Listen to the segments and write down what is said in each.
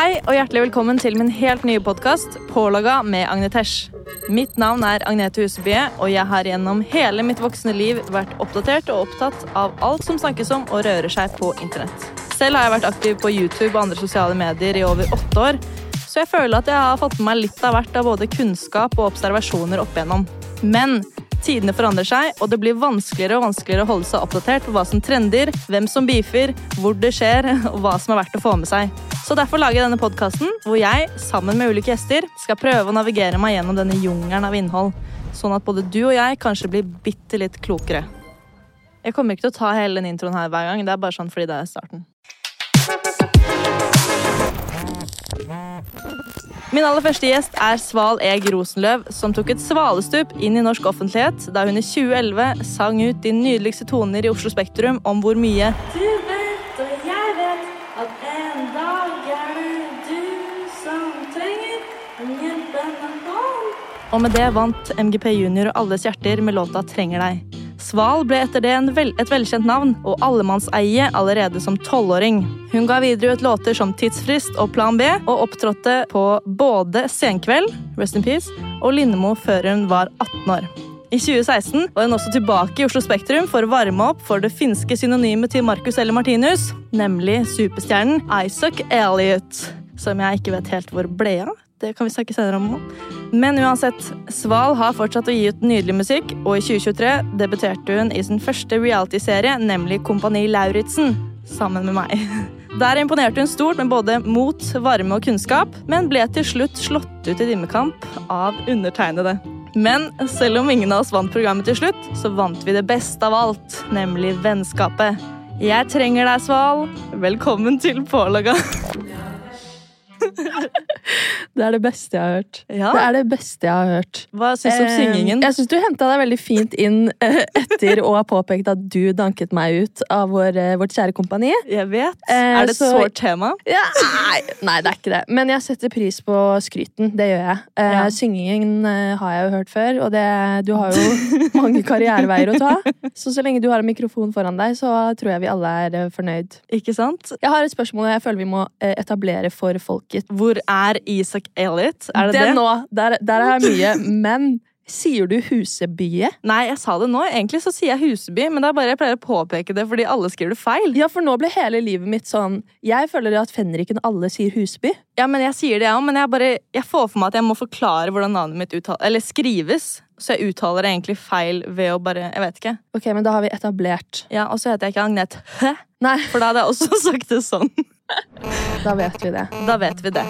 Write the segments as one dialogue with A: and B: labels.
A: Hei og hjertelig velkommen til min helt nye podkast Pålogga med Agnetesh. Mitt navn er Agnete Huseby, og jeg har gjennom hele mitt voksne liv vært oppdatert og opptatt av alt som snakkes om og rører seg på internett. Selv har jeg vært aktiv på YouTube og andre sosiale medier i over åtte år, så jeg føler at jeg har fått med meg litt av hvert av både kunnskap og observasjoner opp igjennom. Men tidene forandrer seg, og det blir vanskeligere og vanskeligere å holde seg oppdatert på hva som trender, hvem som beefer, hvor det skjer, og hva som er verdt å få med seg. Så derfor lager jeg denne podkasten, hvor jeg, sammen med ulike gjester, skal prøve å navigere meg gjennom denne jungelen av innhold, sånn at både du og jeg kanskje blir bitte litt klokere. Jeg kommer ikke til å ta hele den introen her hver gang, det er bare sånn fordi det er starten. Min aller første gjest er Sval Eg Rosenløv, som tok et svalestup inn i norsk offentlighet da hun i 2011 sang ut de nydeligste toner i Oslo Spektrum om hvor mye Du vet og jeg vet at en dag er det du som trenger en hjelpende hånd. Og med det vant MGP Junior og alles hjerter med låta Trenger deg. Sval ble etter det vel, et velkjent navn og allemannseie allerede som tolvåring. Hun ga videre ut låter som Tidsfrist og Plan B, og opptrådte på både Senkveld Rest in Peace, og Lindemo før hun var 18 år. I 2016 var hun også tilbake i Oslo Spektrum for å varme opp for det finske synonymet til Marcus eller Martinus, nemlig superstjernen Isaac Elliot, som jeg ikke vet helt hvor ble av. Det kan vi snakke senere om. Men uansett, Sval har fortsatt å gi ut nydelig musikk, og i 2023 debuterte hun i sin første realityserie, nemlig Kompani Lauritzen, sammen med meg. Der imponerte hun stort med både mot, varme og kunnskap, men ble til slutt slått ut i dimmekamp av undertegnede. Men selv om ingen av oss vant programmet til slutt, så vant vi det beste av alt, nemlig vennskapet. Jeg trenger deg, Sval. Velkommen til Pålogga.
B: Det er det beste jeg har hørt.
A: Ja.
B: Det er det beste jeg har hørt.
A: Hva syns du om syngingen?
B: Eh, Jeg syns du henta deg veldig fint inn eh, etter å ha påpekt at du danket meg ut av vår, eh, vårt kjære kompani.
A: Jeg vet. Er det et
B: så-
A: sårt tema?
B: Ja, nei, nei, det er ikke det. Men jeg setter pris på skryten. Det gjør jeg.
A: Ja.
B: Syngingen har jeg jo hørt før, og det, du har jo mange karriereveier å ta. Så så lenge du har en mikrofon foran deg, så tror jeg vi alle er fornøyd.
A: Ikke sant?
B: Jeg har et spørsmål jeg føler vi må etablere for folket.
A: Hvor er Isak Elliot? Er det det?
B: nå, der, der er mye. Men sier du Husebye?
A: Nei, jeg sa det nå. Egentlig så sier jeg Huseby, men det er bare jeg pleier å påpeke det fordi alle skriver det feil.
B: Ja, for nå ble hele livet mitt sånn Jeg føler at fenriken alle sier Huseby.
A: Ja, men Jeg sier det, jeg òg, men jeg, bare, jeg får for meg at jeg må forklare hvordan navnet mitt uttales, eller skrives. Så jeg uttaler det egentlig feil ved å bare Jeg vet ikke.
B: Ok, men da har vi etablert.
A: Ja, Og så heter jeg ikke Agnete Hæ?
B: Nei,
A: for da hadde jeg også sagt det sånn.
B: da vet vi det.
A: Da vet vi det.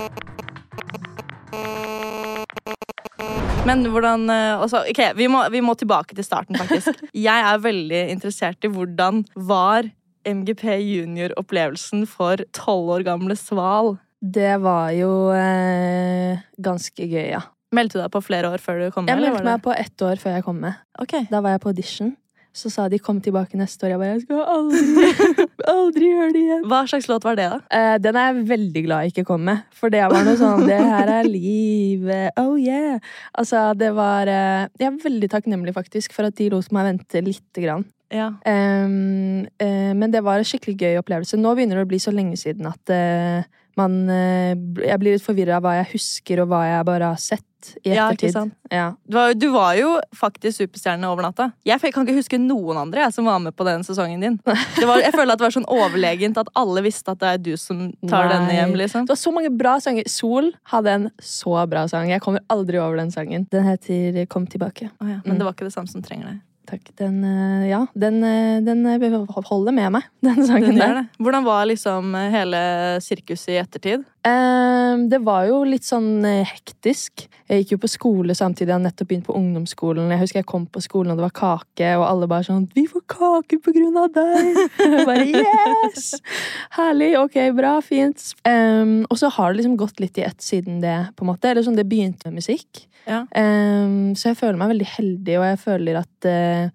A: Men hvordan eh, også, ok, vi må, vi må tilbake til starten, faktisk. Jeg er veldig interessert i hvordan var MGP junior-opplevelsen for tolv år gamle Sval?
B: Det var jo eh, ganske gøy, ja.
A: Meldte du deg på flere år før du kom med?
B: Jeg meldte meg på ett år før jeg kom med.
A: Okay.
B: Da var jeg på audition. Så sa de 'kom tilbake neste år'. Jeg bare 'jeg skal aldri, aldri gjøre det igjen'.
A: Hva slags låt var det, da?
B: Eh, den er jeg veldig glad jeg ikke kom med. For det var noe sånn 'det her er livet', oh yeah. Altså, det var eh, Jeg er veldig takknemlig faktisk for at de lot meg vente lite grann.
A: Ja.
B: Um, uh, men det var en skikkelig gøy opplevelse. Nå begynner det å bli så lenge siden at uh, man uh, Jeg blir litt forvirra av hva jeg husker, og hva jeg bare har sett i ettertid. Ja.
A: Du var, du var jo faktisk superstjerne over natta. Jeg kan ikke huske noen andre jeg, som var med på den sesongen din. Det var, jeg føler at det var sånn overlegent at alle visste at det er du som tar
B: Nei.
A: denne hjem. liksom.
B: Det var så mange bra sanger. Sol hadde en så bra sang. Jeg kommer aldri over den sangen. Den heter Kom tilbake.
A: Oh, ja, men det var ikke det samme som trenger det.
B: Takk. Den, eh, ja, den, eh, den eh, holder med meg, den sangen
A: Den
B: der.
A: Hvordan var liksom hele sirkuset i ettertid?
B: Eh, det var jo litt sånn hektisk. Jeg gikk jo på skole samtidig. Jeg hadde nettopp begynt på ungdomsskolen. Jeg husker jeg kom på skolen, og det var kake, og alle bare sånn 'Vi får kake på grunn av deg!' Jeg bare yes! Herlig. Ok, bra. Fint. Eh, og så har det liksom gått litt i ett siden det, på en måte. Eller sånn, det begynte med musikk.
A: Ja.
B: Ehm, så jeg føler meg veldig heldig, og jeg føler at eh,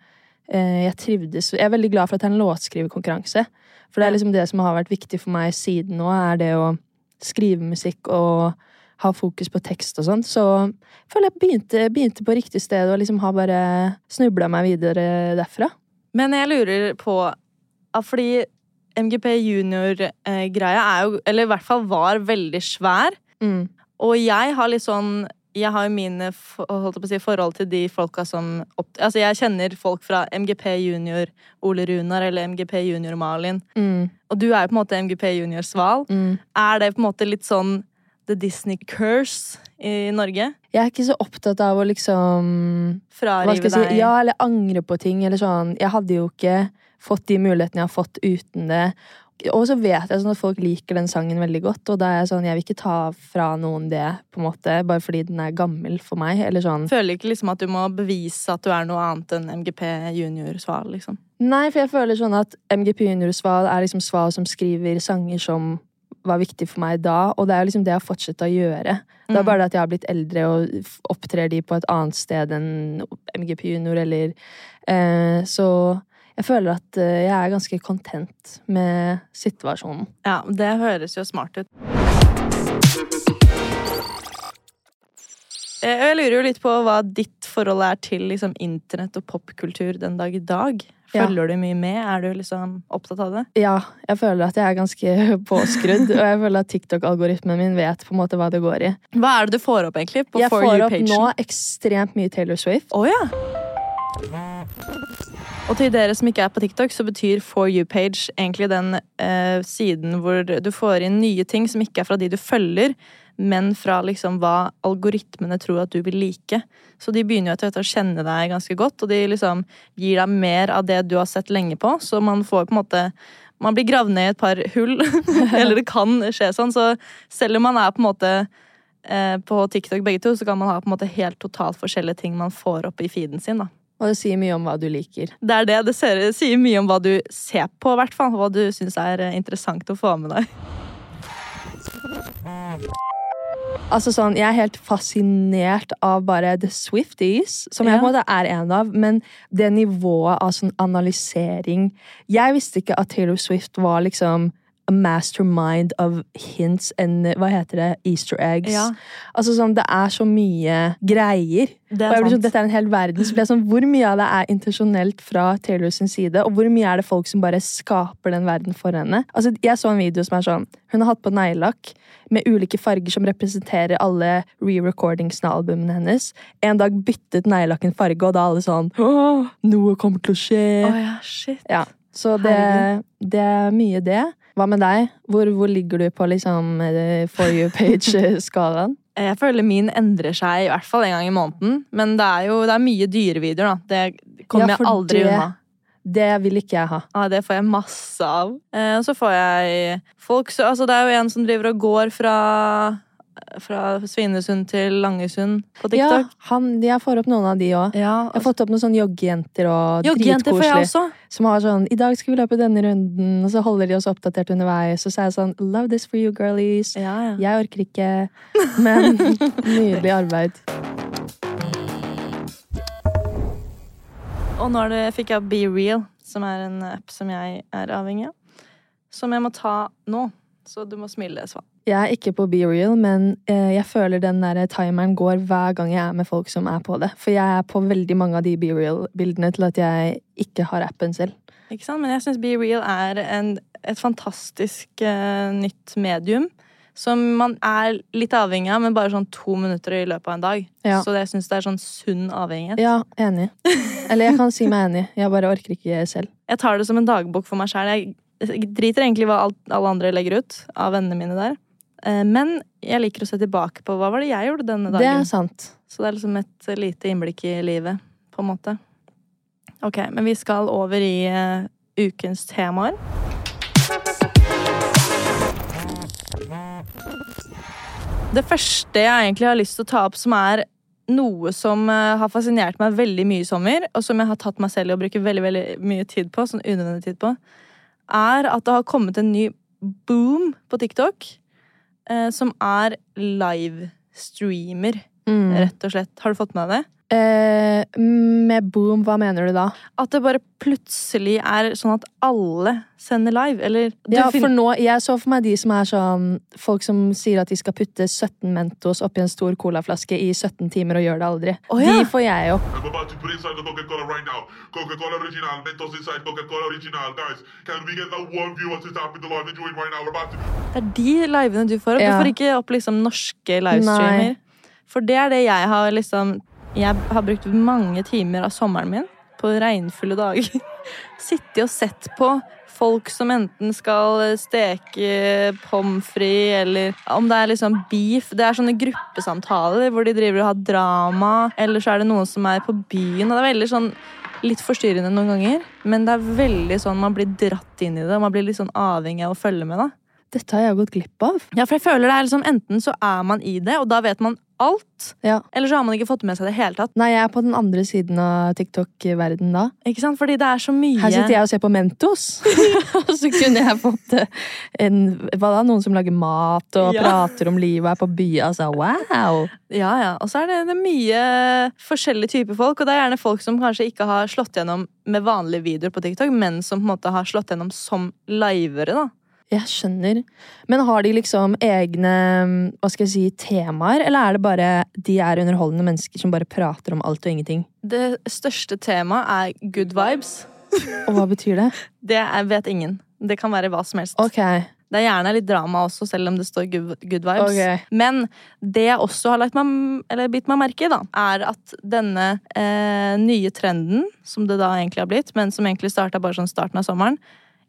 B: eh, jeg trivdes Jeg er veldig glad for at det er en låtskriverkonkurranse. For det er liksom det som har vært viktig for meg siden nå, er det å skrive musikk og ha fokus på tekst og sånn. Så jeg føler jeg begynte, begynte på riktig sted og liksom har bare snubla meg videre derfra.
A: Men jeg lurer på Fordi MGP junior-greia er jo, eller i hvert fall var, veldig svær.
B: Mm.
A: Og jeg har litt sånn jeg har jo mine si, forhold til de folka som Altså, jeg kjenner folk fra MGP junior Ole Runar eller MGP junior Malin.
B: Mm.
A: Og du er jo på en måte MGP junior Sval.
B: Mm.
A: Er det på en måte litt sånn The Disney curse i Norge?
B: Jeg er ikke så opptatt av å liksom
A: Frarive
B: si,
A: deg
B: Ja, eller angre på ting. Eller sånn. Jeg hadde jo ikke fått de mulighetene jeg har fått uten det. Og så vet jeg sånn at folk liker den sangen veldig godt, og da er jeg sånn, jeg vil ikke ta fra noen det, på en måte, bare fordi den er gammel for meg. Eller sånn.
A: Føler ikke liksom at du må bevise at du er noe annet enn MGP junior Sval, liksom.
B: Nei, for jeg føler sånn at MGP Junior Sval er liksom Sval som skriver sanger som var viktig for meg da, og det er jo liksom det jeg har fortsatt å gjøre. Det er
A: Mm.
B: bare det at jeg har blitt eldre og opptrer de på et annet sted enn MGP Junior, eller eh, Så jeg føler at eh, jeg er ganske content med situasjonen.
A: Ja, det høres jo smart ut. Eh, Jeg lurer jo litt på hva ditt forhold er til liksom, internett og popkultur den dag i dag.
B: Ja.
A: Følger du mye med? Er du liksom opptatt av det?
B: Ja, jeg føler at jeg er ganske påskrudd, og jeg føler at TikTok-algoritmen min vet på en måte hva det går i.
A: Hva er det du får opp, egentlig? På
B: Jeg får opp nå ekstremt mye Taylor Swift.
A: Oh, ja! Og til dere som ikke er på TikTok, så betyr For you-page egentlig den eh, siden hvor du får inn nye ting som ikke er fra de du følger, men fra liksom hva algoritmene tror at du vil like. Så de begynner jo etter å kjenne deg ganske godt, og de liksom gir deg mer av det du har sett lenge på. Så man får på en måte Man blir gravd ned i et par hull. Eller det kan skje sånn. Så selv om man er på en måte eh, på TikTok begge to, så kan man ha på en måte helt totalt forskjellige ting man får opp i feeden sin. da.
B: Og det sier mye om hva du liker.
A: Det er det. Det sier mye om hva du ser på, i hvert fall. Hva du syns er eh, interessant å få med deg.
B: Altså sånn, Jeg er helt fascinert av bare The Swifties, som jeg på en måte er en av. Men det nivået av sånn analysering Jeg visste ikke at Taylor Swift var liksom a mastermind of hints and hva heter det, easter eggs.
A: Ja.
B: Altså sånn, Det er så mye greier.
A: Det
B: Og jeg blir sånn, Dette er en hel verden. Så blir jeg sånn, Hvor mye av det er intensjonelt fra Taylor sin side, og hvor mye er det folk som bare skaper den verden for henne? Altså, Jeg så en video som er sånn Hun har hatt på neglelakk med ulike farger som representerer alle re-recordingsene av albumene hennes. En dag byttet neglelakken farge, og da er alle sånn Åh, noe kommer til å skje.
A: Oh, ja, shit.
B: Ja, Så det, det er mye det. Hva med deg? Hvor, hvor ligger du på liksom eh, For you-page-skalaen?
A: Jeg føler min endrer seg i hvert fall en gang i måneden. Men det er jo det er mye dyrevideoer, da. Det kommer
B: Ja,
A: jeg aldri
B: det-
A: unna.
B: Det vil ikke jeg ha.
A: Ja, det får jeg masse av. Eh, og så får jeg folk så, altså Det er jo en som driver og går fra fra Svinesund til Langesund på
B: Ja,
A: TikTok.
B: han, jeg får opp noen av de òg.
A: Ja,
B: Jeg har fått opp noen sånne joggejenter og dritkoselig. Som har sånn 'I dag skal vi løpe denne runden', og så holder de oss oppdatert underveis. Og så er jeg sånn 'Love this for you, girlies'.
A: Ja, ja.
B: Jeg orker ikke, men nydelig arbeid.
A: Og nå det, fikk jeg Be Real, som er en app som jeg er avhengig av. Som jeg må ta nå. Så du må smile, Svan.
B: Jeg er ikke på Be Real, men eh, jeg føler den der timeren går hver gang jeg er med folk som er på det. For jeg er på veldig mange av de Be Real-bildene til at jeg ikke har appen selv.
A: Ikke sant? Men jeg syns Be Real er en, et fantastisk uh, nytt medium. Som man er litt avhengig av, men bare sånn to minutter i løpet av en dag.
B: Ja.
A: Så jeg syns det er sånn sunn avhengighet.
B: Ja, enig. Eller jeg kan si meg enig. Jeg bare orker ikke selv.
A: Jeg tar det som en dagbok for meg sjæl. Jeg driter egentlig hva alle andre legger ut av vennene mine der. Eh, Men jeg liker å se tilbake på hva var det jeg gjorde denne dagen.
B: Det er sant.
A: Så det er liksom et lite innblikk i livet, på en måte. Ok, men vi skal over i uh, ukens temaer. Det første jeg egentlig har lyst til å ta opp, som er noe som uh, har fascinert meg veldig mye i sommer, og som jeg har tatt meg selv i å bruke veldig, veldig mye tid på, sånn unødvendig tid på, er at det har kommet en ny boom på TikTok, eh, som er livestreamer,
B: Mm.
A: rett og slett. Har du fått med deg det?
B: Eh, med boom, hva mener du da?
A: At det bare plutselig er sånn at alle sender live, eller du
B: Ja, for nå, Jeg så for meg de som er sånn Folk som sier at de skal putte 17 Mentos oppi en stor colaflaske i 17 timer og gjør det aldri.
A: Oh, ja.
B: De får jeg opp.
C: I'm about to put inside the Coca-Cola right now. Coca-Cola original, Mentos inside Coca-Cola original. Guys, can we get that one viewer to tap in the live and join right now? We're about to...
A: Det er de livene du får opp.
B: Ja.
A: Du får ikke opp liksom norske livestreamer.
B: Nei.
A: For det er det jeg har liksom Jeg har brukt mange timer av sommeren min på regnfulle dager. Sittet og sett på folk som enten skal steke pommes frites, eller om det er liksom beef. Det er sånne gruppesamtaler hvor de driver og har drama, eller så er det noen som er på byen. Og det er veldig sånn litt forstyrrende noen ganger, men det er veldig sånn man blir dratt inn i det, man blir litt sånn avhengig av å følge med. da.
B: Dette har jeg gått glipp av.
A: Ja, for jeg føler det er liksom Enten så er man i det, og da vet man alt,
B: Ja.
A: eller så har man ikke fått med seg det hele tatt.
B: Nei, jeg er på den andre siden av TikTok-verden da.
A: Ikke sant? Fordi det er så mye
B: Her sitter jeg og ser på Mentos. og så kunne jeg fått eh, en, hva da, noen som lager mat og
A: Ja.
B: prater om livet og er på byen. Altså, wow!
A: Ja, ja. Og så er det, det er mye forskjellige typer folk, og det er gjerne folk som kanskje ikke har slått gjennom med vanlige videoer på TikTok, men som på en måte har slått gjennom som livere, da.
B: Jeg skjønner. Men har de liksom egne hva skal jeg si, temaer, eller er det bare de er underholdende mennesker som bare prater om alt og ingenting?
A: Det største temaet er good vibes.
B: Og hva betyr det?
A: Det er, vet ingen. Det kan være hva som helst.
B: Ok.
A: Det er gjerne litt drama også, selv om det står good, good vibes.
B: Ok.
A: Men det jeg også har lagt meg, eller bitt meg merke i, da, er at denne eh, nye trenden, som det da egentlig har blitt, men som egentlig starta bare sånn starten av sommeren,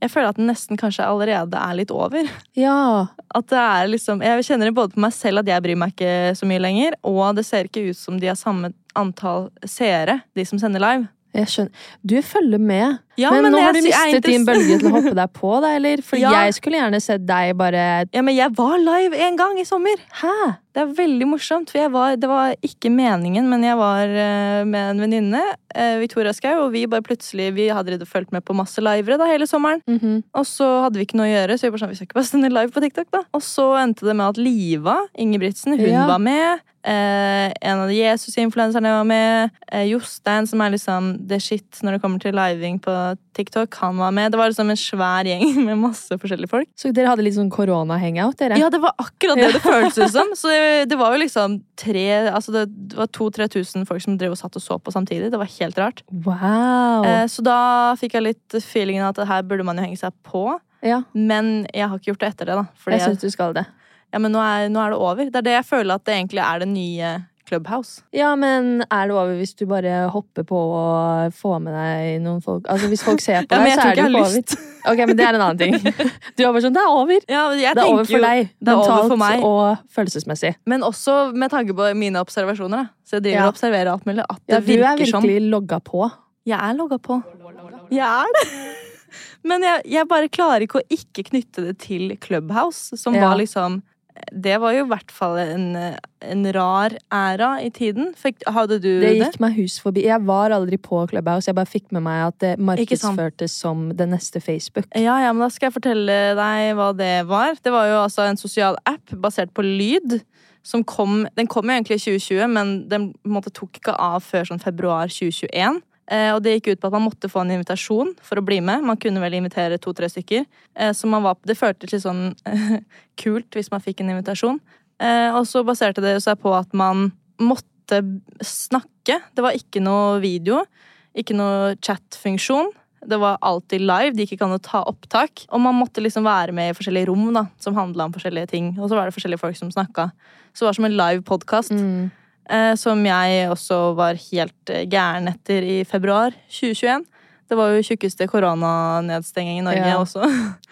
A: jeg føler at den nesten kanskje allerede er litt over.
B: Ja.
A: At det er liksom, Jeg kjenner det både på meg selv at jeg bryr meg ikke så mye lenger, og det ser ikke ut som de har samme antall seere, de som sender live.
B: Jeg skjønner. Du følger med.
A: Ja,
B: men,
A: men
B: nå har du mistet din bølge til å hoppe deg på, da, eller? For
A: Ja.
B: jeg skulle gjerne sett deg bare
A: Ja, men jeg var live en gang i sommer.
B: Hæ?
A: Det er veldig morsomt, for var, det var ikke meningen, men jeg var eh, med en venninne, eh, Victoria Skau, og vi bare plutselig vi hadde fulgt med på masse livere da, hele sommeren.
B: Mhm.
A: Og så hadde vi ikke noe å gjøre, så vi bare sånn, vi skal ikke bare sende live på TikTok, da. Og så endte det med at Liva Ingebrigtsen, hun
B: Ja.
A: var med. Eh, en av de Jesus-influenserne var med. Eh, Jostein, som er liksom the shit når det kommer til living på TikTok, han var med. Det var liksom en svær gjeng med masse forskjellige folk.
B: Så dere hadde litt sånn korona-hangout, dere?
A: Ja, det var akkurat det det føltes ut som. Så det, det var jo liksom tre Altså det, det var 2000-3000 folk som drev og satt og så på samtidig. Det var helt rart.
B: Wow.
A: Eh, så da fikk jeg litt feelingen at her burde man jo henge seg på.
B: ja,
A: Men jeg har ikke gjort det etter det, da.
B: Jeg syns du skal det.
A: ja, men nå er, nå er det over. Det er det jeg føler at det egentlig er det nye Clubhouse.
B: Ja, men er det over hvis du bare hopper på og får med deg noen folk Altså Hvis folk ser på deg,
A: ja,
B: så er det jo over. Ok, men det er en annen ting. Du er bare sånn, det er over.
A: Ja,
B: Det er over for deg.
A: Det er over for meg.
B: og følelsesmessig.
A: Men også med tanke på mine observasjoner. Da. Så jeg driver
B: Ja.
A: og observerer alt mulig. At det
B: Ja, du er
A: virker som
B: virkelig logga på.
A: Jeg er logga på. Jeg er det. Men jeg, jeg bare klarer ikke å ikke knytte det til Clubhouse, som var liksom det var jo i hvert fall en, en rar æra i tiden. Fikk, hadde du
B: Det
A: det?
B: gikk meg hus forbi. Jeg var aldri på Clubhouse. Jeg bare fikk med meg at det markedsførtes som det neste Facebook.
A: Ja, ja, men da skal jeg fortelle deg hva det var. Det var jo altså en sosial app basert på lyd. Som kom, den kom jo egentlig i 2020, men den måte, tok ikke av før sånn februar 2021. Eh, og det gikk ut på at man måtte få en invitasjon for å bli med. Man kunne vel invitere to-tre stykker. Eh, så var, det føltes litt sånn kult hvis man fikk en invitasjon. Eh, og så baserte det seg på at man måtte snakke. Det var ikke noe video, ikke noe chat-funksjon. Det var alltid live, det gikk ikke an å ta opptak. Og man måtte liksom være med i forskjellige rom da, som handla om forskjellige ting. Og så var det forskjellige folk som snakka. Så det var som en live podkast.
B: Mm.
A: Eh, som jeg også var helt eh, gæren etter i februar 2021. Det var jo tjukkeste koronanedstenging i Norge
B: Ja.
A: også.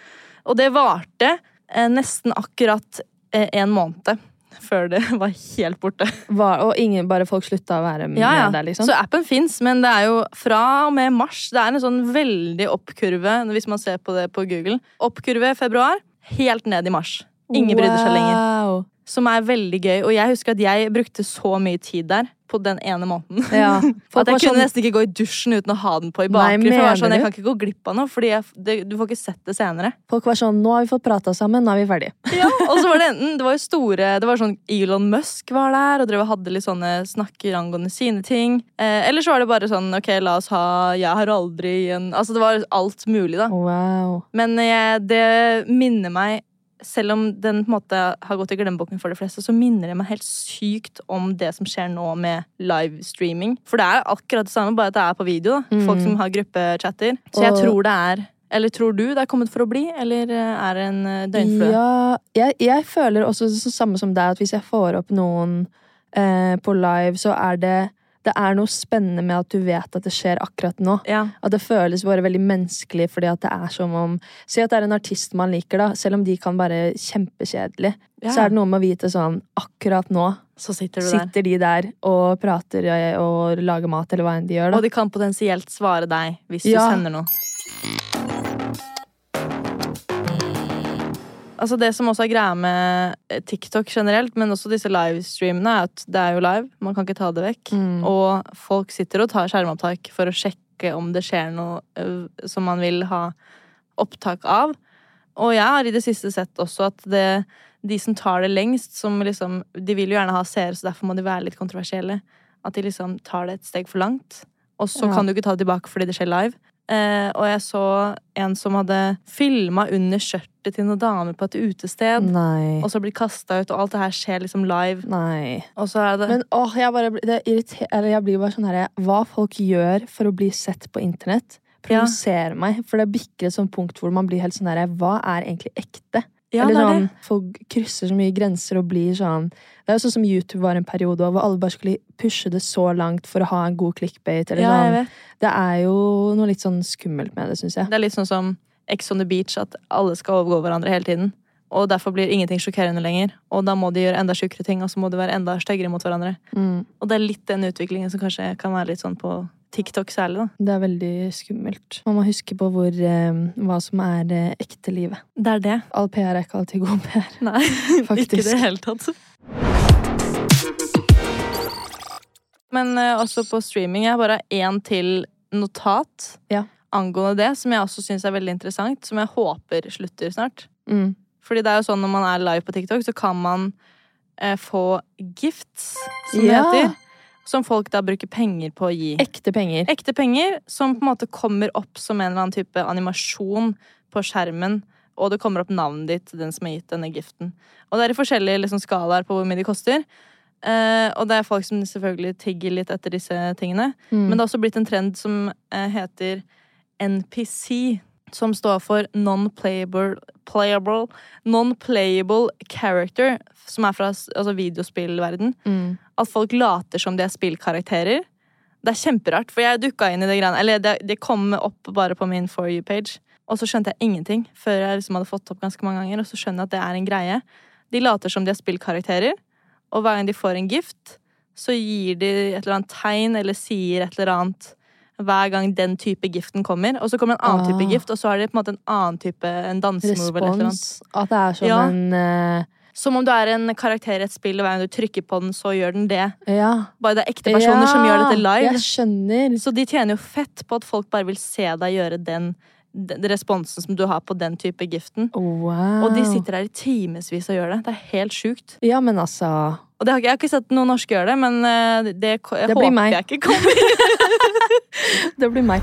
A: Og det varte eh, nesten akkurat en måned før det var helt borte.
B: Var, og ingen, bare folk slutta å være med
A: Ja, ja.
B: der, liksom?
A: Så appen fins, men det er jo fra og med mars. Det er en sånn veldig oppkurve hvis man ser på det på Google. Oppkurve februar, helt ned i mars. Ingen brydde seg lenger. Som er veldig gøy. Og jeg husker at jeg brukte så mye tid der på den ene måneden.
B: Ja.
A: At jeg kunne
B: sånn-
A: nesten ikke gå i dusjen uten å ha den på i bakgrunnen. For jeg var sånn, jeg kan ikke gå glipp av noe, Fordi du får ikke sett det senere.
B: Folk var sånn 'Nå har vi fått prata sammen, nå er vi ferdige'.
A: Ja, og så var det enten Det var jo store Det var sånn Elon Musk var der og drev hadde litt sånne snakker angående sine ting. Eh, eller så var det bare sånn Ok, la oss ha Jeg har aldri en Altså, det var alt mulig, da.
B: Wow.
A: Men eh, det minner meg selv om den på en måte har gått i glemmeboken for de fleste, så minner det meg helt sykt om det som skjer nå med livestreaming. For det er akkurat det samme, bare at det er på video. da. Folk som har gruppechatter. Så jeg tror det er Eller tror du det er kommet for å bli, eller eh, er det en eh, døgnflue?
B: Ja, jeg, jeg føler også det samme som deg, at hvis jeg får opp noen eh, på live, så er det det er noe spennende med at du vet at det skjer akkurat nå.
A: Ja.
B: At det føles bare veldig menneskelig, fordi at det er som om Si at det er en artist man liker, da. Selv om de kan være kjempekjedelige,
A: Ja.
B: så er det noe med å vite sånn Akkurat nå
A: Så sitter
B: sitter de der og prater eh, og lager mat, eller hva enn de gjør, da.
A: Og de kan potensielt svare deg hvis
B: Ja.
A: du sender noe. Altså Det som også er greia med eh, TikTok generelt, men også disse livestreamene, er at det er jo live. Man kan ikke ta det vekk.
B: Mm.
A: Og folk sitter og tar skjermopptak for å sjekke om det skjer noe ø, som man vil ha opptak av. Og jeg har i det siste sett også at det, de som tar det lengst, som liksom De vil jo gjerne ha seere, så derfor må de være litt kontroversielle. At de liksom tar det et steg for langt. Og så
B: Ja.
A: kan du ikke ta det tilbake fordi det skjer live. Eh, og jeg så en som hadde filma under skjørtet til noen damer på et utested.
B: Nei.
A: Og så blir kasta ut, og alt det her skjer liksom live.
B: Nei.
A: Og så er det
B: Men åh, jeg, bare, det irriter, eller jeg blir bare sånn herre Hva folk gjør for å bli sett på internett, provoserer meg. For det bikker et sånt punkt hvor man blir helt sånn herre Hva er egentlig ekte?
A: Ja,
B: eller
A: er
B: sånn. Folk krysser så mye grenser og blir sånn Det er jo sånn som YouTube var en periode hvor alle bare skulle pushe det så langt for å ha en god clickbait. Eller
A: Ja,
B: sånn. Det er jo noe litt sånn skummelt med det, syns jeg.
A: Det er litt sånn som Ex on the beach, at alle skal overgå hverandre hele tiden. Og derfor blir ingenting sjokkerende lenger. Og da må de gjøre enda sjukere ting, og så må de være enda styggere mot hverandre.
B: Mm.
A: Og det er litt den utviklingen som kanskje kan være litt sånn på TikTok særlig, da.
B: Det er veldig skummelt. Man må huske på hvor, eh, hva som er det ekte livet.
A: Det er det.
B: All PR er ikke alltid god PR.
A: Nei,
B: Faktisk.
A: ikke i det hele tatt. Men eh, også på streaming. Jeg har bare én til notat
B: Ja.
A: angående det, som jeg også syns er veldig interessant. Som jeg håper slutter snart.
B: Mm.
A: Fordi det er jo sånn når man er live på TikTok, så kan man eh, få gifts, som
B: Ja.
A: det heter. Som folk da bruker penger på å gi.
B: Ekte penger.
A: Ekte penger som på en måte kommer opp som en eller annen type animasjon på skjermen. Og det kommer opp navnet ditt til den som har gitt denne giften. Og det er i forskjellige liksom, skalaer på hvor mye de koster. Eh, og det er folk som selvfølgelig tigger litt etter disse tingene.
B: Mm.
A: Men det har også blitt en trend som eh, heter NPC. Som står for non-playable Non-playable character. Som er fra altså, videospillverden.
B: Mm.
A: At folk later som de er spillkarakterer. Det er kjemperart, for jeg dukka inn i det greiene Eller det, det kom opp bare på min For you-page. Og så skjønte jeg ingenting før jeg liksom hadde fått opp ganske mange ganger. Og så skjønner jeg at det er en greie. De later som de er spillkarakterer, og hver gang de får en gift, så gir de et eller annet tegn eller sier et eller annet hver gang den type giften kommer. Og så kommer en annen type
B: Ah.
A: gift, og så har de på en måte en annen type en dansemove.
B: Respons. At det er som
A: Ja.
B: en eh,
A: Som om du er en karakter i et spill, og hver gang du trykker på den, så gjør den det.
B: Ja.
A: Bare det er ekte personer som gjør dette live.
B: Jeg skjønner.
A: Så de tjener jo fett på at folk bare vil se deg gjøre den, den responsen som du har på den type giften.
B: Wow.
A: Og de sitter der i timevis og gjør det. Det er helt sjukt.
B: Ja, men altså
A: Og det har jeg har ikke sett noen norske gjøre det, men eh, det,
B: Det
A: håper
B: blir meg.
A: jeg ikke kommer.
B: Det blir meg.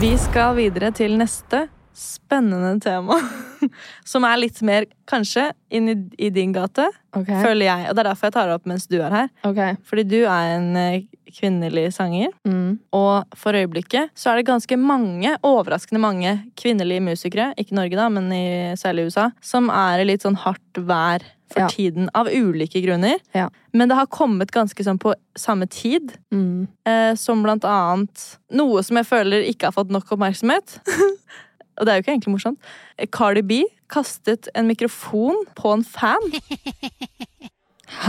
A: Vi skal videre til neste spennende tema. Som er litt mer, kanskje, inn i, i din gate,
B: okay.
A: føler jeg. Og det er derfor jeg tar det opp mens du er her.
B: Okay.
A: Fordi du er en eh, kvinnelig sanger.
B: Mm.
A: Og for øyeblikket så er det ganske mange, overraskende mange, kvinnelige musikere, ikke i Norge da, men i, særlig i USA, som er i litt sånn hardt vær for
B: Ja.
A: tiden, av ulike grunner.
B: Ja.
A: Men det har kommet ganske sånn på samme tid,
B: Mm.
A: eh, som blant annet noe som jeg føler ikke har fått nok oppmerksomhet. Og det er jo ikke egentlig morsomt. Cardi B kastet en mikrofon på en fan.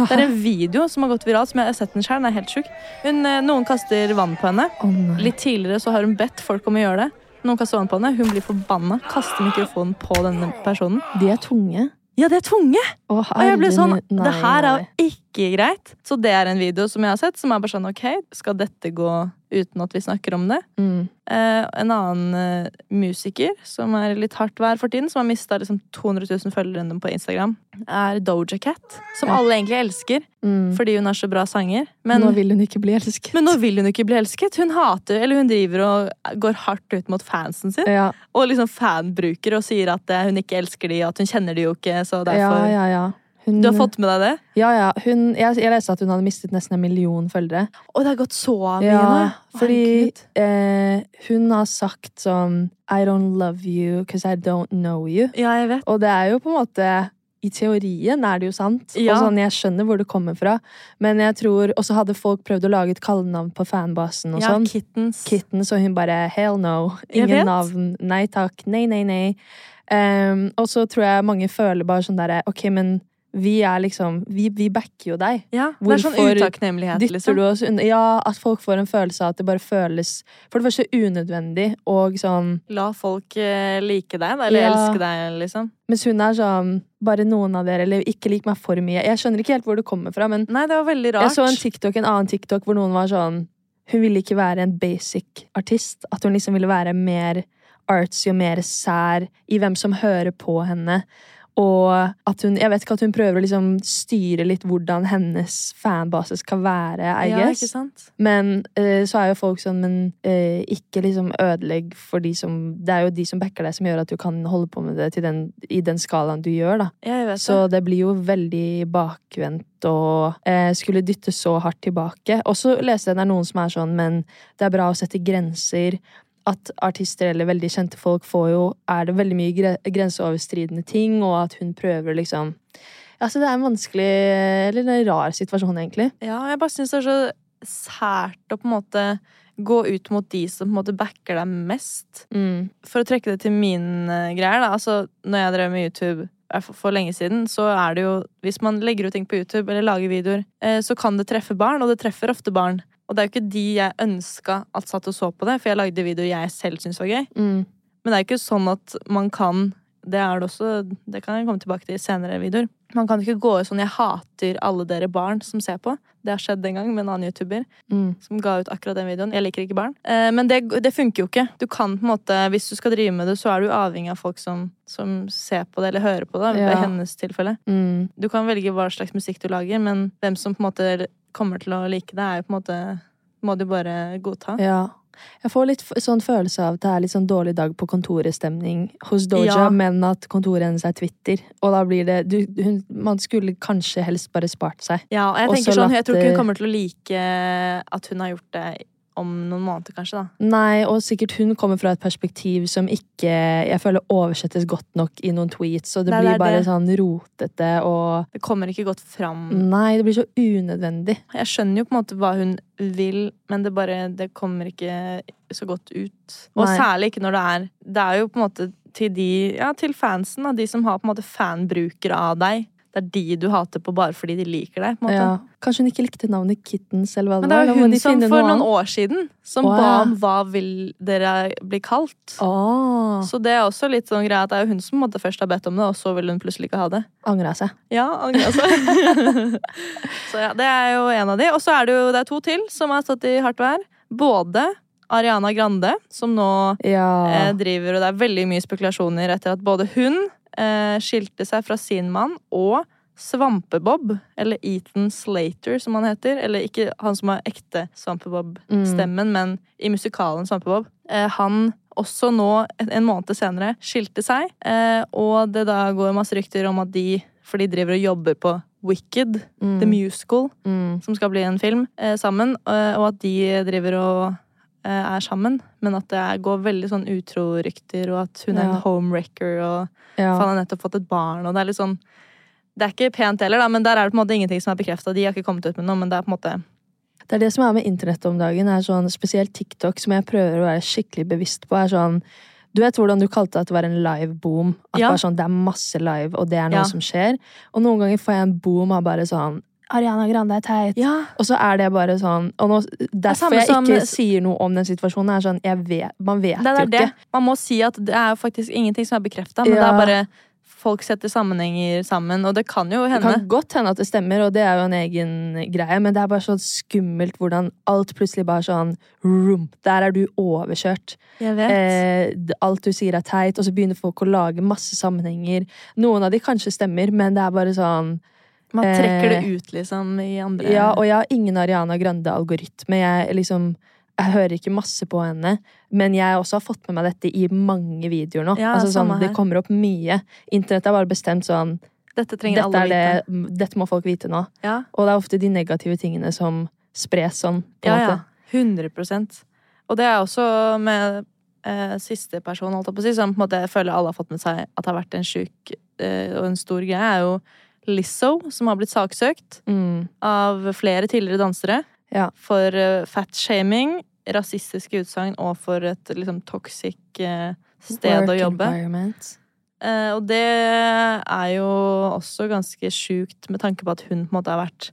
A: Det er en video som har gått viralt, som jeg har sett den sjøl. den er helt sjuk. Hun, eh, Noen kaster vann på henne.
B: Oh.
A: Litt tidligere så har hun bedt folk om å gjøre det. Noen kaster vann på henne, hun blir forbanna, kaster mikrofonen på denne personen.
B: De er tunge.
A: Ja, det er tunge!
B: Å,
A: Og jeg ble sånn,
B: nei,
A: det her er jo ikke greit. Så det er en video som jeg har sett, som er bare sånn, ok, skal dette gå uten at vi snakker om det?
B: Mm.
A: Eh, en annen eh, musiker som er litt hardt vær for tiden, som har mista liksom 200 000 følgere på Instagram, er Doja Cat. Som
B: Ja.
A: alle egentlig elsker,
B: Mm.
A: fordi hun er så bra sanger. Men
B: Nå vil hun ikke bli elsket.
A: men nå vil hun ikke bli elsket. Hun hater, eller hun driver og går hardt ut mot fansen sin.
B: ja.
A: Og liksom fanbruker og sier at eh, hun ikke elsker de, og at hun kjenner de jo ikke. Så
B: ja, ja, ja. Hun,
A: Du har fått med deg det?
B: Ja, ja. Hun, jeg, jeg leste at hun hadde mistet nesten en million følgere.
A: Og det har gått så mye
B: Ja,
A: nå.
B: fordi eh, hun har sagt sånn I don't love you because I don't know you.
A: Ja, jeg vet.
B: Og det er jo på en måte i teorien er det jo sant.
A: Ja.
B: Og sånn, Jeg skjønner hvor det kommer fra. Men jeg tror Og så hadde folk prøvd å lage et kallenavn på fanbasen. og
A: Ja,
B: sånn.
A: Kittens.
B: Kittens, og hun bare hell no. Ingen navn. Nei takk. Nei, nei, nei. Um, og så tror jeg mange føler bare sånn derre Ok, men vi er liksom Vi, vi backer jo deg.
A: Ja, det er sånn utakknemlighet, liksom.
B: Ja, at folk får en følelse av at det bare føles For det første unødvendig, og sånn
A: La folk eh, like deg, eller
B: Ja.
A: elske deg, liksom.
B: Mens hun er sånn Bare noen av dere, eller ikke lik meg for mye. Jeg skjønner ikke helt hvor det kommer fra, men
A: Nei, det var veldig rart.
B: jeg så en TikTok, en annen TikTok hvor noen var sånn Hun ville ikke være en basic artist. At hun liksom ville være mer artsy og mer sær i hvem som hører på henne. Og at hun Jeg vet ikke at hun prøver å liksom styre litt hvordan hennes fanbase skal være, I
A: ja,
B: guess.
A: ikke sant?
B: Men uh, så er jo folk sånn, men uh, ikke liksom ødelegg for de som Det er jo de som backer deg, som gjør at du kan holde på med det den, i den skalaen du gjør, da.
A: Ja, jeg vet
B: Så
A: det.
B: det blir jo veldig bakvendt og uh, skulle dytte så hardt tilbake. Og så leste jeg det er noen som er sånn, men det er bra å sette grenser. At artister eller veldig kjente folk får jo Er det veldig mye gre grenseoverskridende ting, og at hun prøver liksom Altså, det er en vanskelig, eller en rar situasjon, egentlig.
A: Ja, jeg bare syns det er så sært å på en måte gå ut mot de som på en måte backer deg mest.
B: Mm.
A: For å trekke det til mine greier, da. Altså, når jeg drev med YouTube for, for lenge siden, så er det jo Hvis man legger ut ting på YouTube eller lager videoer, eh, så kan det treffe barn, og det treffer ofte barn. Og det er jo ikke de jeg ønska at satt og så på det, for jeg lagde videoer jeg selv syntes var gøy.
B: Mm.
A: Men det er jo ikke sånn at man kan Det er det også, det kan jeg komme tilbake til i senere videoer. Man kan ikke gå ut sånn 'jeg hater alle dere barn som ser på'. Det har skjedd en gang med en annen YouTuber
B: Mm.
A: som ga ut akkurat den videoen. Jeg liker ikke barn. Eh, men det, det funker jo ikke. Du kan på en måte, Hvis du skal drive med det, så er du avhengig av folk som, som ser på det, eller hører på det.
B: Ja.
A: I hennes tilfelle.
B: Mm.
A: Du kan velge hva slags musikk du lager, men hvem som på en måte kommer til å like det, er jo på en måte må du bare godta.
B: Ja. Jeg får litt sånn følelse av at det er litt sånn dårlig dag på kontoret-stemning hos Doja,
A: Ja.
B: men at kontoret hennes er Twitter. Og da blir det du, hun, Man skulle kanskje helst bare spart seg.
A: Ja, og jeg tenker
B: så
A: sånn, jeg tror ikke hun kommer til å like at hun har gjort det om noen måneder, kanskje. da.
B: Nei, og sikkert hun kommer fra et perspektiv som ikke jeg føler oversettes godt nok i noen tweets, og det
A: Nei,
B: blir
A: det
B: bare
A: det.
B: sånn rotete og
A: Det kommer ikke godt fram.
B: Nei, det blir så unødvendig.
A: Jeg skjønner jo på en måte hva hun vil, men det bare Det kommer ikke så godt ut. Og
B: Nei.
A: særlig ikke når det er Det er jo på en måte til de Ja, til fansen, da. De som har på en måte fanbrukere av deg. Det er de du hater på bare fordi de liker deg.
B: Ja. Kanskje hun ikke likte navnet Kittens, eller hva
A: Men
B: det
A: det
B: var. må
A: hun som for noen år siden som
B: Å,
A: ba om hva vil dere bli kalt.
B: Oh.
A: Så det er også litt sånn greia at det er hun som først har bedt om det, og så vil hun plutselig ikke ha det.
B: Angra seg.
A: Ja, angra seg. så ja, det er jo en av de. Og så er det jo det er to til som har stått i hardt vær. Både Ariana Grande, som nå
B: Ja.
A: eh, driver Og det er veldig mye spekulasjoner etter at både hun skilte seg fra sin mann, og Svampebob, eller Ethan Slater, som han heter. Eller ikke han som har ekte Svampebob-stemmen, men i musikalen Svampebob. Eh, han også nå, en måned senere, skilte seg. Eh, og det da går masse rykter om at de For de driver og jobber på Wicked,
B: Mm.
A: The Musical,
B: Mm.
A: som skal bli en film, eh, sammen. eh, og at de driver og eh, er sammen. Men at det går veldig sånn utro-rykter, og at hun er en homewrecker, og
B: Ja.
A: han har nettopp fått et barn, og det er litt sånn Det er ikke pent heller, da, men der er det på en måte ingenting som er bekrefta. De har ikke kommet ut med noe, men det er på en måte
B: Det er det som er med internett om dagen, er sånn, spesielt TikTok, som jeg prøver å være skikkelig bevisst på, er sånn Du vet hvordan du kalte det at det var en live boom? At
A: Ja.
B: bare sånn, det er masse live, og det er noe
A: Ja.
B: som skjer. Og noen ganger får jeg en boom av bare sånn Ariana Grande er teit.
A: Ja.
B: Og så er det bare sånn Og nå, derfor jeg
A: som-
B: ikke sier noe om den situasjonen, er sånn vet, Man vet
A: Det er
B: jo
A: det.
B: ikke.
A: Man må si at det er faktisk ingenting som er bekrefta, men det
B: Ja.
A: er bare Folk setter sammenhenger sammen, og det kan jo hende.
B: Det kan godt hende at det stemmer, og det er jo en egen greie, men det er bare så skummelt hvordan alt plutselig bare sånn rum, Der er du overkjørt.
A: Jeg vet.
B: Eh, alt du sier er teit, og så begynner folk å lage masse sammenhenger. Noen av de kanskje stemmer, men det er bare sånn
A: Man trekker det
B: eh,
A: ut, liksom, i andre
B: Ja, og jeg har ingen Ariana Grande-algoritme. Jeg liksom jeg hører ikke masse på henne, men jeg også har fått med meg dette i mange videoer nå.
A: Ja,
B: altså, sånn, det kommer opp mye. Internett er bare bestemt sånn
A: Dette trenger
B: dette,
A: alle vite.
B: det, dette må folk vite nå.
A: Ja.
B: Og det er ofte de negative tingene som spres sånn. På
A: Ja,
B: måte.
A: ja. 100 Og det er også med eh, siste person, holdt jeg på å si, som på en måte jeg føler alle har fått med seg at det har vært en sjuk eh, og en stor greie, er jo Lizzo, som har blitt saksøkt
B: Mm.
A: av flere tidligere dansere
B: Ja.
A: for eh, fatshaming, rasistiske utsagn og for et liksom toxic eh, sted
B: Work
A: å jobbe. Eh, og det er jo også ganske sjukt med tanke på at hun på en måte har vært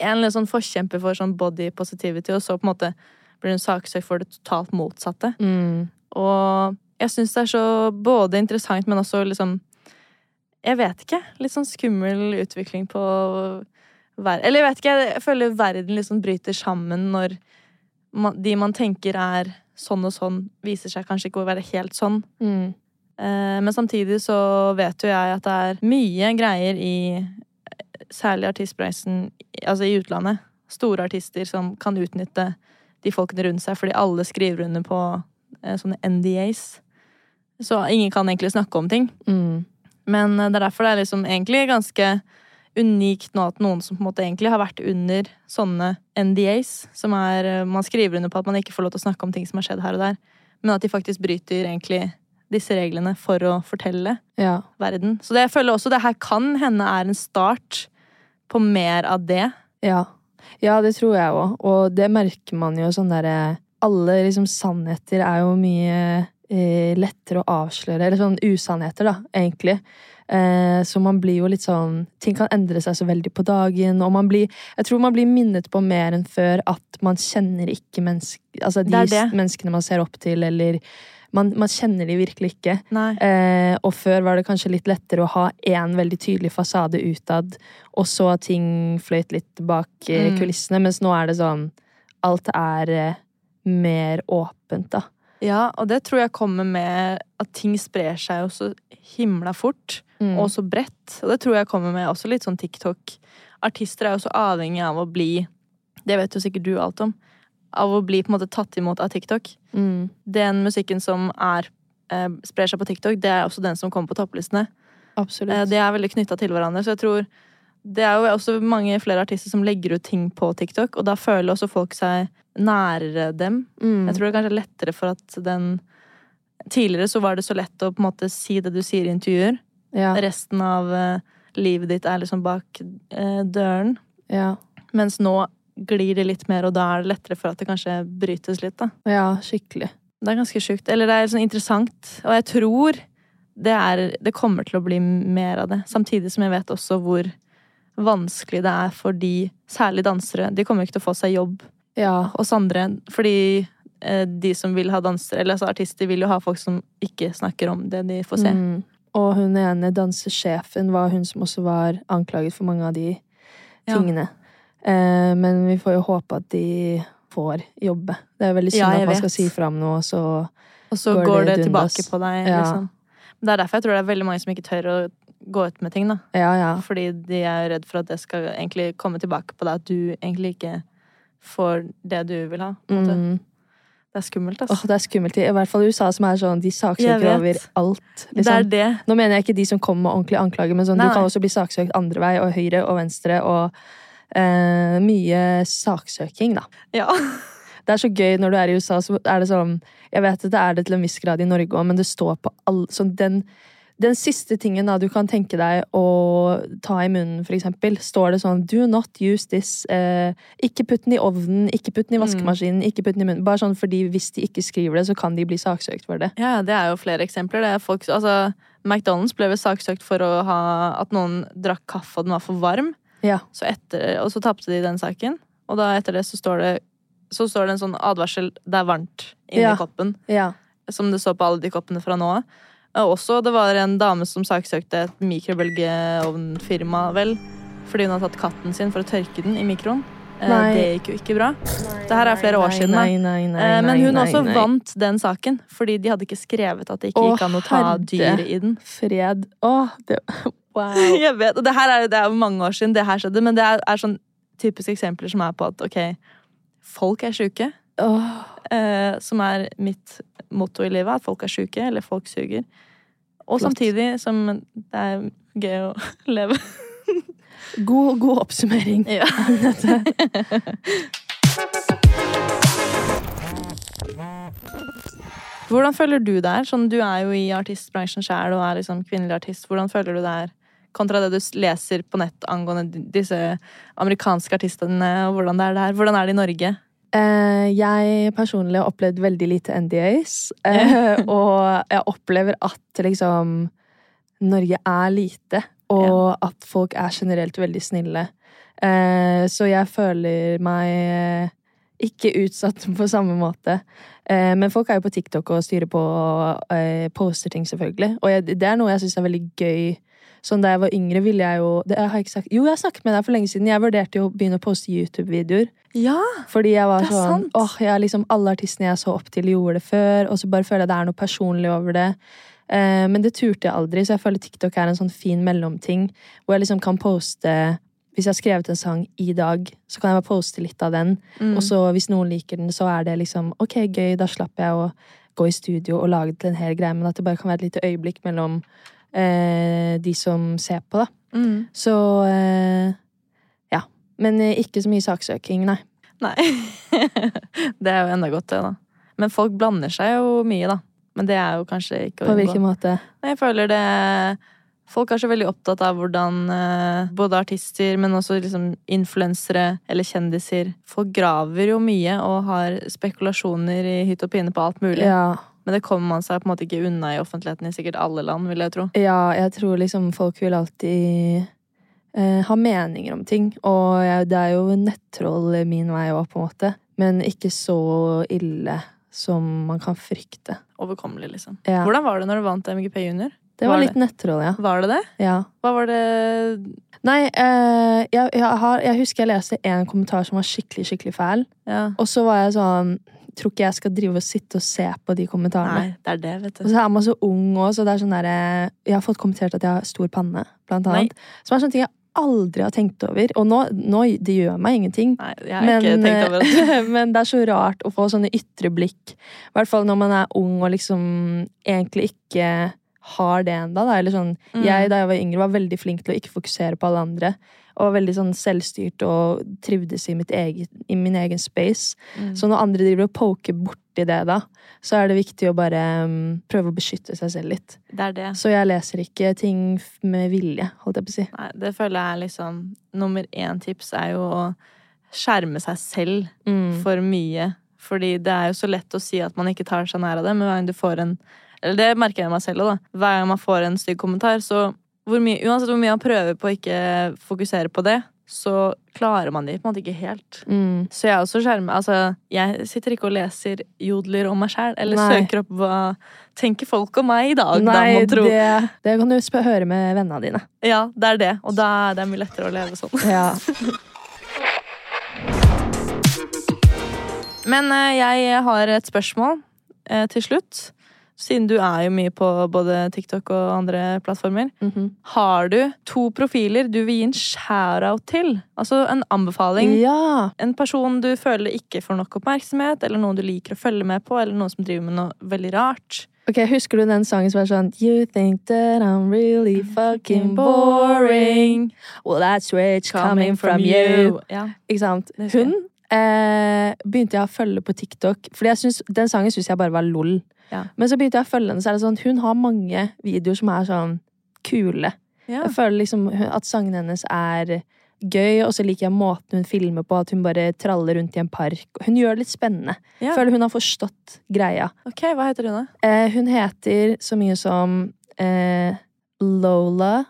A: en litt sånn forkjemper for sånn body positivity, og så på en måte blir hun saksøkt for det totalt motsatte.
B: Mm.
A: Og jeg syns det er så både interessant, men også liksom Jeg vet ikke. Litt sånn skummel utvikling på ver Eller jeg vet ikke, jeg føler verden liksom bryter sammen når man, de man tenker er sånn og sånn, viser seg kanskje ikke å være helt sånn.
B: Mm.
A: Eh, Men samtidig så vet jo jeg at det er mye greier i særlig artistbransjen altså i utlandet. Store artister som kan utnytte de folkene rundt seg, fordi alle skriver under på eh, sånne NDAs. Så ingen kan egentlig snakke om ting.
B: Mm.
A: Men eh, det er derfor det er liksom egentlig ganske unikt nå at noen som på en måte egentlig har vært under sånne NDAs, som er eh, Man skriver under på at man ikke får lov til å snakke om ting som har skjedd her og der, men at de faktisk bryter egentlig disse reglene for å fortelle
B: Ja.
A: verden. Så det, jeg føler også det her kan hende er en start på mer av det.
B: Ja. ja, det tror jeg òg. Og det merker man jo sånn derre Alle liksom sannheter er jo mye eh, lettere å avsløre. Eller sånn usannheter, da, egentlig. Eh, så man blir jo litt sånn Ting kan endre seg så veldig på dagen, og man blir Jeg tror man blir minnet på mer enn før at man kjenner ikke menneske, Altså de
A: Det det.
B: menneskene man ser opp til, eller man, man kjenner de virkelig ikke. Eh, og før var det kanskje litt lettere å ha én veldig tydelig fasade utad, og så ting fløyt litt bak eh,
A: Mm.
B: kulissene, mens nå er det sånn Alt er eh, mer åpent, da.
A: Ja, og det tror jeg kommer med at ting sprer seg jo så himla fort.
B: Mm.
A: og så bredt. Og det tror jeg kommer med også litt sånn TikTok. Artister er jo så avhengig av å bli Det vet jo sikkert du alt om. Av å bli på en måte tatt imot av TikTok.
B: Mm.
A: Den musikken som er, eh, sprer seg på TikTok, det er også den som kommer på topplistene.
B: Absolutt.
A: Eh, det er veldig knytta til hverandre, så jeg tror det er jo også mange flere artister som legger ut ting på TikTok, og da føler også folk seg nærere dem.
B: Mm.
A: Jeg tror det er kanskje lettere for at den Tidligere så var det så lett å på en måte si det du sier i intervjuer.
B: ja.
A: Resten av eh, livet ditt er liksom bak eh, døren.
B: Ja.
A: Mens nå glir det litt mer, og da er det lettere for at det kanskje brytes litt. da.
B: ja, skikkelig.
A: Det er ganske sjukt. Eller det er sånn interessant. Og jeg tror det, er, det kommer til å bli mer av det. Samtidig som jeg vet også hvor vanskelig det er for de, særlig dansere. De kommer ikke til å få seg jobb
B: Ja.
A: hos andre. Fordi eh, de som vil ha dansere, eller altså artister, vil jo ha folk som ikke snakker om det de får se.
B: Mm. Og hun ene dansesjefen var hun som også var anklaget for mange av de
A: Ja.
B: tingene. Eh, men vi får jo håpe at de får jobbe. Det er veldig synd
A: Ja,
B: at man
A: vet.
B: skal si fram noe, så
A: Og så
B: Går
A: går,
B: det
A: det, tilbake på deg.
B: Ja.
A: Liksom. Det er derfor jeg tror det er veldig mange som ikke tør å gå ut med ting. da.
B: Ja, ja.
A: Fordi de er redd for at det skal egentlig komme tilbake på deg. At du egentlig ikke får det du vil ha.
B: Mm.
A: Det er skummelt, altså.
B: det er skummelt. I hvert fall i USA, som er sånn De saksøker over alt.
A: Det
B: Liksom.
A: er det.
B: Nå mener jeg ikke de som kommer med ordentlige anklager, men sånn,
A: Nei,
B: du kan
A: nei.
B: også bli saksøkt andre vei, og høyre og venstre, og eh, mye saksøking, da.
A: Ja.
B: Det er så gøy når du er i USA, så er det sånn Jeg vet at det er det til en viss grad i Norge òg, men det står på all sånn den, den siste tingen da du kan tenke deg å ta i munnen, for eksempel, står det sånn Do not use this. Eh, ikke putt den i ovnen, ikke putt den i vaskemaskinen, ikke putt den i munnen. Bare sånn fordi hvis de ikke skriver det, så kan de bli saksøkt for det.
A: ja, det er jo flere eksempler. Det er folk, altså, McDonald's ble vel saksøkt for ha at noen drakk kaffe og den var for varm.
B: Ja.
A: Så etter, og så tapte de den saken. Og da etter det så står det, så står det en sånn advarsel 'det er varmt' inni
B: Ja.
A: koppen.
B: Ja.
A: Som det står på alle de koppene fra nå av. Og også det var en dame som saksøkte et mikrobølgeovnfirma, vel. Fordi hun hadde tatt katten sin for å tørke den i mikroen. Eh,
B: Nei.
A: Det gikk jo ikke bra. Det her er flere år siden, da. Eh, Men hun også vant den saken, fordi de hadde ikke skrevet at det ikke gikk an å ta
B: dyret
A: dyr i den.
B: Fred. Åh, det Wow.
A: Jeg vet, og det her er, det er jo mange år siden det her skjedde, men det er, er sånn typiske eksempler som er på at ok, folk er sjuke.
B: Oh.
A: Eh, som er mitt motto i livet, at folk er sjuke, eller folk suger. Og
B: Flott.
A: samtidig som det er gøy å leve.
B: God, god oppsummering.
A: Ja. Hvordan føler du det er? Sånn, du er jo i artistbransjen sjæl og er liksom kvinnelig artist. Hvordan føler du det er kontra det du leser på nett angående disse amerikanske artistene, og hvordan det er der? Hvordan er det i Norge?
B: Eh, jeg personlig har opplevd veldig lite NDAs. Eh, og jeg opplever at liksom Norge er lite, og at folk er generelt veldig snille. Eh, så jeg føler meg ikke utsatt på samme måte. Eh, men folk er jo på TikTok og styrer på og poster ting, selvfølgelig. Og det er noe jeg syns er veldig gøy. Sånn Da jeg var yngre, ville jeg jo det har ikke sagt, Jo, jeg snakket med deg for lenge siden. Jeg vurderte jo å begynne å poste YouTube-videoer.
A: Ja!
B: Fordi jeg var sånn åh, jeg liksom Alle artistene jeg så opp til, gjorde det før, og så bare føler jeg det er noe personlig over det. Eh, men det turte jeg aldri, så jeg føler TikTok er en sånn fin mellomting. Hvor jeg liksom kan poste Hvis jeg har skrevet en sang i dag, så kan jeg bare poste litt av den.
A: Mm.
B: Og så hvis noen liker den, så er det liksom ok, gøy, da slapp jeg å gå i studio og lage til en hel greie, men at det bare kan være et lite øyeblikk mellom eh, de som ser på, da.
A: Mm.
B: Så eh, ja. Men eh, ikke så mye saksøking, nei.
A: Nei. det er jo enda godt, det, da. Men folk blander seg jo mye, da. Men det er jo kanskje ikke å
B: På hvilken måte?
A: Jeg føler det Folk er så veldig opptatt av hvordan eh, både artister, men også liksom influensere eller kjendiser Folk graver jo mye og har spekulasjoner i hytt og pine på alt mulig.
B: Ja.
A: Men det kommer man seg på en måte ikke unna i offentligheten i sikkert alle land, vil jeg tro.
B: Ja, jeg tror liksom folk vil alltid eh, ha meninger om ting. Og jeg, det er jo nettroll min vei òg, på en måte. Men ikke så ille som man kan frykte.
A: Overkommelig, liksom.
B: Ja.
A: Hvordan var det når du vant MGP Junior?
B: Det var
A: Var
B: litt nettroll, ja.
A: Var det det?
B: ja.
A: Hva var det
B: Nei, eh, jeg, jeg, har, jeg husker jeg leste en kommentar som var skikkelig, skikkelig fæl.
A: Ja.
B: Og så var jeg sånn Tror ikke jeg skal drive og sitte og se på de kommentarene.
A: Nei, det er det, vet du.
B: Og så er man så ung òg, så det er sånn der, Jeg har fått kommentert at jeg har stor panne, blant
A: Nei.
B: annet. Som er sånne ting jeg aldri har tenkt over. Og nå, nå det gjør meg ingenting.
A: Nei, jeg har ikke tenkt over det.
B: eh, men det er så rart å få sånne ytre blikk. I hvert fall når man er ung og liksom egentlig ikke har det enda da. Eller sånn,
A: Mm.
B: Jeg da jeg var yngre, var veldig flink til å ikke fokusere på alle andre. Og var veldig sånn selvstyrt og trivdes i, mitt eget, i min egen space.
A: Mm.
B: Så når andre driver og poker borti det, da, så er det viktig å bare um, prøve å beskytte seg selv litt.
A: Det er det.
B: Så jeg leser ikke ting med vilje, holdt jeg på å si.
A: Nei, det føler jeg er liksom Nummer én tips er jo å skjerme seg selv
B: Mm.
A: for mye. Fordi det er jo så lett å si at man ikke tar seg nær av det, men hver gang du får en Eller det merker jeg meg selv òg, da. Hver gang man får en stygg kommentar, så hvor mye, Uansett hvor mye man prøver på å ikke fokusere på det, så klarer man det på en måte ikke helt.
B: Mm.
A: Så jeg er også skjermer Altså, jeg sitter ikke og leser jodler om meg sjæl, eller
B: Nei.
A: søker opp hva tenker folk om meg i dag, da,
B: Nei,
A: tro.
B: det, det kan du høre med vennene dine.
A: Ja, det er det. Og da er det mye lettere å leve sånn.
B: Ja.
A: Men eh, jeg har et spørsmål eh, til slutt. Siden du er jo mye på både TikTok og andre plattformer.
B: Mhm.
A: Har du to profiler du vil gi en shout-out til? Altså en anbefaling.
B: ja.
A: En person du føler ikke får nok oppmerksomhet, eller noen du liker å følge med på, eller noen som driver med noe veldig rart.
B: Ok, Husker du den sangen som er sånn You think that I'm really fucking boring Well, that's rich coming from you
A: Ja.
B: Ikke sant? Hun eh, begynte jeg å følge på TikTok Fordi synes, den sangen synes jeg bare var lol
A: Ja.
B: Men så begynte jeg å følge henne Så er det sånn, hun har mange videoer som er sånn Kule
A: Ja.
B: Jeg føler liksom at sangene hennes er gøy Og så liker jeg måten hun filmer på At hun bare traller rundt i en park Hun gjør det litt spennende
A: Ja.
B: Føler hun har forstått greia
A: Ok, hva heter hun, da?
B: Eh, hun heter så mye som eh, Lola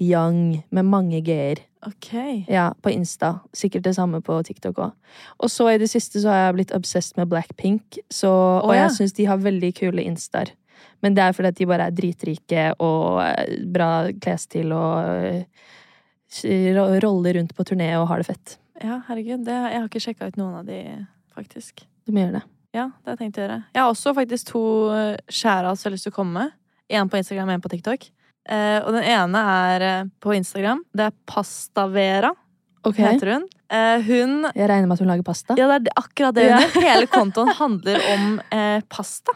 B: Young, med mange g-er.
A: Ok.
B: Ja, på Insta. Sikkert det samme på TikTok òg. Og så i det siste så har jeg blitt obsessed med Blackpink, så, og
A: ja.
B: jeg syns de har veldig kule instaer. Men det er fordi at de bare er dritrike og eh, bra klesstil og eh, roller rundt på turné og har det fett.
A: Ja, herregud. Det, jeg har ikke sjekka ut noen av de, faktisk.
B: Du må gjøre det.
A: Ja, det har jeg tenkt å gjøre. Jeg har også faktisk to shoutouts jeg har lyst til å komme med. En på Instagram og en på TikTok. Eh, og den ene er eh, på Instagram. Det er Pastavera,
B: okay.
A: heter hun. Eh, hun
B: Jeg regner med at hun lager pasta.
A: Ja, det er akkurat det hun gjør. Hele kontoen handler om eh, pasta.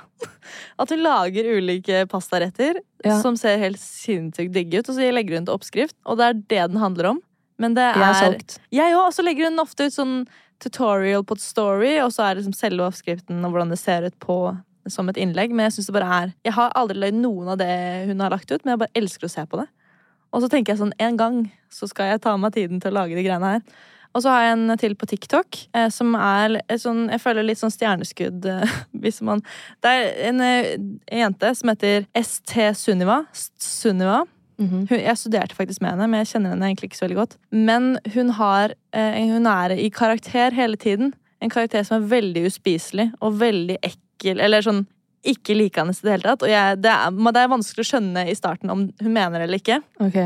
A: At hun lager ulike pastaretter
B: Ja.
A: som ser helt sinnssykt digge ut. Og så legger hun til oppskrift, og det er det den handler om. Men det er
B: Jeg er solgt.
A: Jeg òg. Og så legger hun ofte ut sånn tutorial på et story, og så er det liksom selve oppskriften og hvordan det ser ut på som et innlegg. Men jeg synes det bare er Jeg har aldri løyet noen av det hun har lagt ut, men jeg bare elsker å se på det. Og så tenker jeg sånn, en gang så skal jeg ta meg tiden til å lage de greiene her. Og så har jeg en til på TikTok, eh, som er sånn, jeg føler litt sånn stjerneskudd eh, hvis man Det er en, eh, en jente som heter ST Sunniva. Sunniva.
B: Mhm.
A: Hun, jeg studerte faktisk med henne, men jeg kjenner henne egentlig ikke så veldig godt. Men hun, har, eh, hun er i karakter hele tiden. En karakter som er veldig uspiselig og veldig ekkel. Eller sånn ikke likende i det hele tatt. Og jeg, det, er, det er vanskelig å skjønne i starten om hun mener det eller ikke.
B: Ok.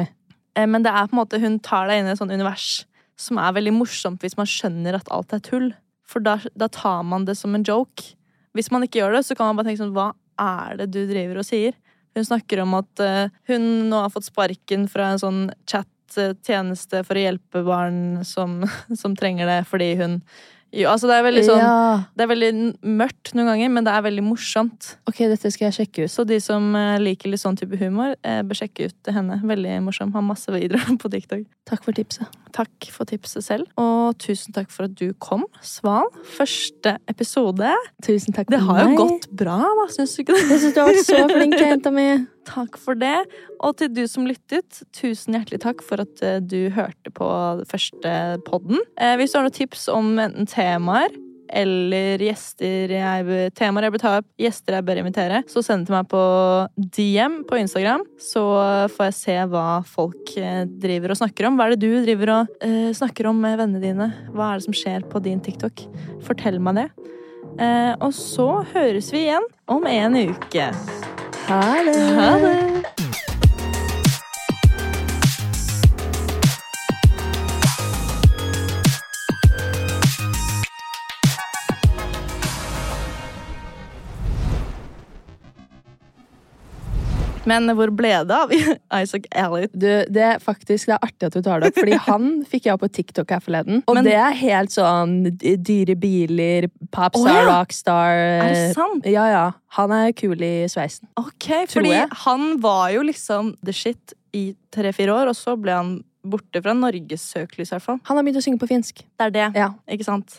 A: Eh, Men det er på en måte, hun tar deg inn i et sånt univers som er veldig morsomt hvis man skjønner at alt er tull. For da, da tar man det som en joke. Hvis man ikke gjør det, så kan man bare tenke sånn Hva er det du driver og sier? Hun snakker om at eh, hun nå har fått sparken fra en sånn chat-tjeneste for å hjelpe barn som, som trenger det fordi hun jo, altså det er veldig sånn
B: Ja.
A: Det er veldig mørkt noen ganger, men det er veldig morsomt.
B: Ok, dette skal jeg sjekke ut.
A: Så de som eh, liker litt sånn type humor, eh, bør sjekke ut henne. Veldig morsom. Har masse videoer på TikTok.
B: Takk for tipset.
A: Takk for tipset selv. Og tusen takk for at du kom, Sval. Første episode.
B: Tusen takk for
A: Det har jo
B: meg.
A: gått bra, da, syns du ikke det?
B: Jeg syns du har vært så flink, jenta mi.
A: Takk for det. Og til du som lyttet, tusen hjertelig takk for at eh, du hørte på første podden. Eh, hvis du har noen tips om enten temaer eller gjester jeg, temaer jeg bør ta opp, gjester jeg bør invitere, så send det til meg på DM på Instagram. Så får jeg se hva folk eh, driver og snakker om. Hva er det du driver og uh, snakker om med vennene dine? Hva er det som skjer på din TikTok? Fortell meg det. Uh, og så høres vi igjen om en uke.
B: Ha det.
A: Ha det! Men hvor ble det av Isaac Elliot?
B: Du, det er faktisk det er artig at du tar det opp, fordi han fikk jeg på TikTok her forleden. Og
A: Men-
B: det er helt sånn dyre biler, popstar,
A: oh, ja.
B: rockstar
A: Er det sant?
B: Ja, ja. Han er kul i sveisen.
A: Ok, fordi
B: jeg.
A: han var jo liksom the shit i tre-fire år, og så ble han borte fra Norges søkelys, i hvert fall.
B: Han har begynt å synge på finsk.
A: Det er det,
B: Ja.
A: ikke sant?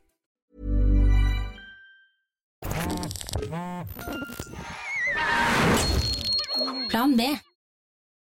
D: Plan B.